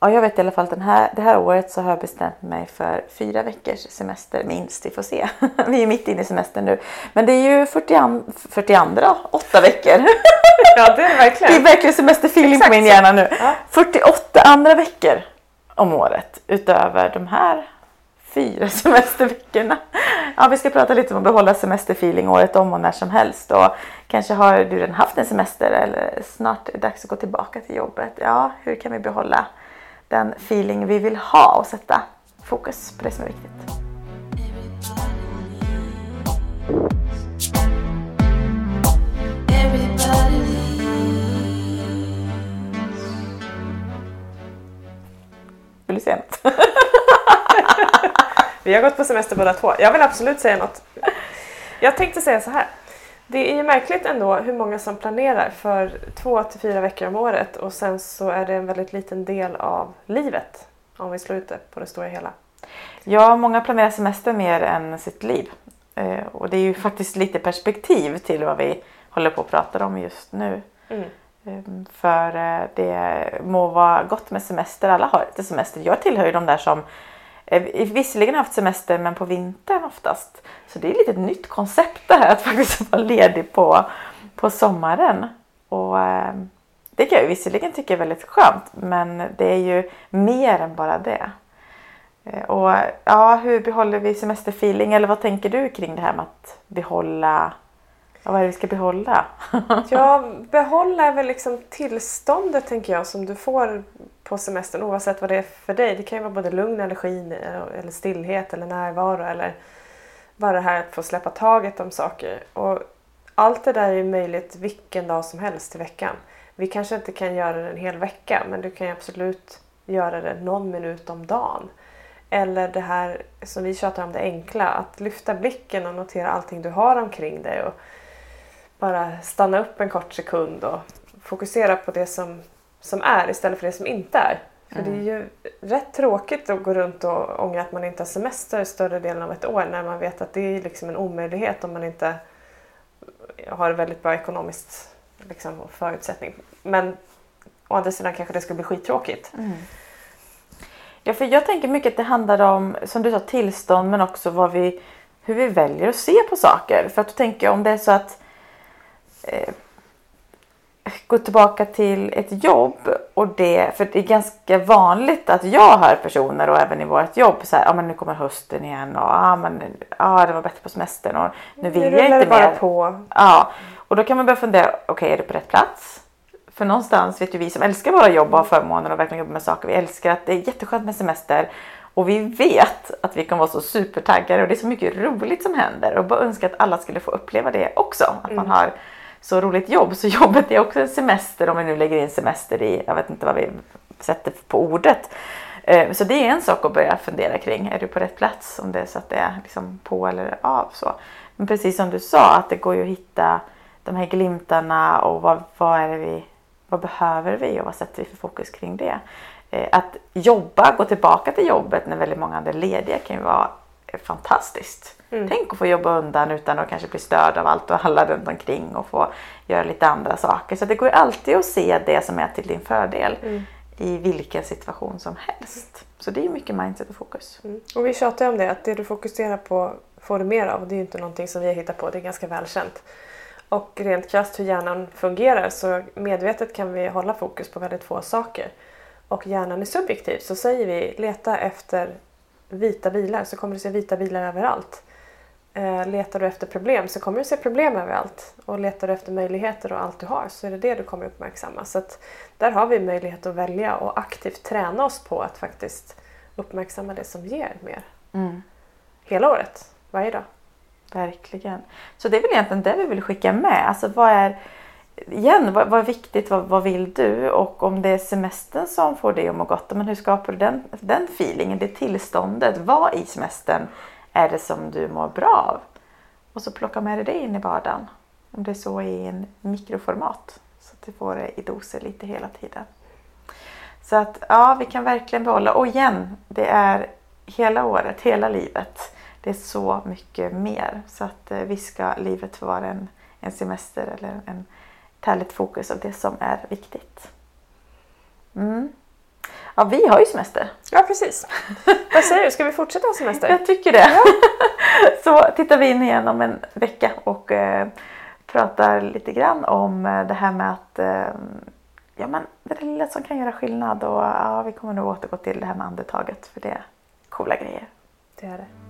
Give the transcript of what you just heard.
Ja, jag vet i alla fall att här, det här året så har jag bestämt mig för fyra veckors semester minst. Vi får se. Vi är mitt inne i semestern nu. Men det är ju 40, 42, åtta veckor. Ja, det är det verkligen. Det är verkligen semesterfeeling på min hjärna nu. Ja. 48 andra veckor om året utöver de här fyra semesterveckorna. Ja, vi ska prata lite om att behålla semesterfeeling året om och när som helst. Och kanske har du redan haft en semester eller snart är det dags att gå tillbaka till jobbet. Ja, hur kan vi behålla den feeling vi vill ha och sätta fokus på det som är viktigt. Vill du säga något? Vi har gått på semester båda två. Jag vill absolut säga något. Jag tänkte säga så här. Det är ju märkligt ändå hur många som planerar för två till fyra veckor om året och sen så är det en väldigt liten del av livet om vi slår ut det på det stora hela. Ja, många planerar semester mer än sitt liv. Eh, och det är ju faktiskt lite perspektiv till vad vi håller på att prata om just nu. Mm. Eh, För eh, det må vara gott med semester. Alla har lite semester. Jag tillhör ju de där som Eh, visserligen haft semester men på vintern oftast. Så det är lite ett nytt koncept det här att faktiskt vara ledig på, på sommaren. Och eh, det kan jag visserligen tycka är väldigt skönt men det är ju mer än bara det. Eh, och ja, hur behåller vi semesterfeeling? Eller vad tänker du kring det här med att behålla? Ja, vad är det vi ska behålla? Ja, behålla är väl liksom tillståndet tänker jag som du får på semestern oavsett vad det är för dig. Det kan ju vara både lugn, energi eh, eller stillhet eller närvaro eller bara det här att få släppa taget om saker. Och allt det där är ju möjligt vilken dag som helst i veckan. Vi kanske inte kan göra det en hel vecka men du kan ju absolut göra det någon minut om dagen. Eller det här som vi tjatar om det enkla, att lyfta blicken och notera allting du har omkring dig. Och bara stanna upp en kort sekund och fokusera på det som, som är istället för det som inte är. För det är ju rätt tråkigt att gå runt och ångra att man inte har semester större delen av ett år när man vet att det är liksom en omöjlighet om man inte har väldigt bra ekonomiskt liksom, förutsättning. Men å andra sidan kanske det skulle bli skittråkigt. Ja, för jag tänker mycket att det handlar om, som du sa, tillstånd men också vad vi, hur vi väljer att se på saker. För att du tänker om det är så att eh, gå tillbaka till ett jobb och det, för det är ganska vanligt att jag hör personer och även i vårt jobb så här, ja men nu kommer hösten igen och ja men ja det var bättre på semestern och nu vill Nu jag inte bara mer. på. Ja, och då kan man börja fundera, okej är det på rätt plats? För någonstans vet ju vi som älskar våra jobb och har förmånen och verkligen jobbar med saker, vi älskar att det är jätteskönt med semester och vi vet att vi kan vara så supertaggade och det är så mycket roligt som händer och bara önskar att alla skulle få uppleva det också. Att man har så roligt jobb. Så jobbet är också en semester om vi nu lägger in semester i, jag vet inte vad vi sätter på ordet. Eh, så det är en sak att börja fundera kring. Är du på rätt plats? Om det är så att det är liksom på eller av. Så. Men precis som du sa att det går ju att hitta de här glimtarna och vad, vad är det vi vad behöver vi och vad sätter vi för fokus kring det? Eh, att jobba, gå tillbaka till jobbet när väldigt många andra är lediga kan ju vara fantastiskt. Tänk att få jobba undan utan att kanske bli störd av allt och alla runt omkring och få göra lite andra saker. Så det går alltid att se det som är till din fördel i vilken situation som helst. Så det är mycket mindset och fokus. Mm. Och vi tjatar ju om det, att det du fokuserar på får du mer av. Det är ju inte någonting som vi har hittat på, det är ganska välkänt. Och rent krasst hur hjärnan fungerar så medvetet kan vi hålla fokus på väldigt få saker. Och hjärnan är subjektiv så säger vi leta efter vita bilar så kommer du se vita bilar överallt. Eh, letar du efter problem så kommer du se problem överallt. Och letar du efter möjligheter och allt du har så är det det du kommer uppmärksamma. Så där har vi möjlighet att välja och aktivt träna oss på att faktiskt uppmärksamma det som ger mer. Hela året, varje dag. Verkligen. Så det är väl egentligen det vi vill skicka med. Alltså vad är, igen, vad, vad är viktigt? Vad, vad vill du? Och om det är semestern som får dig att må gott, men hur skapar du den, den feelingen, det tillståndet? Vad i semestern är det som du mår bra av? Och så plocka med dig det in i vardagen. Om det är så i en mikroformat. Så att du får det i doser lite hela tiden. Så att ja, vi kan verkligen behålla. Och igen, det är hela året, hela livet. Det är så mycket mer. Så att eh, vi ska livet vara en, en semester eller en, härligt fokus av det som är viktigt. Mm. Ja, vi har ju semester. Ja, precis. Vad säger du, ska vi fortsätta ha semester? Jag tycker det. Så tittar vi in igen om en vecka och eh, pratar lite grann om eh, det här med att eh, ja, men det är lilla som kan göra skillnad och ja, vi kommer nog återgå till det här med andetaget för det är coola grejer. Det är det.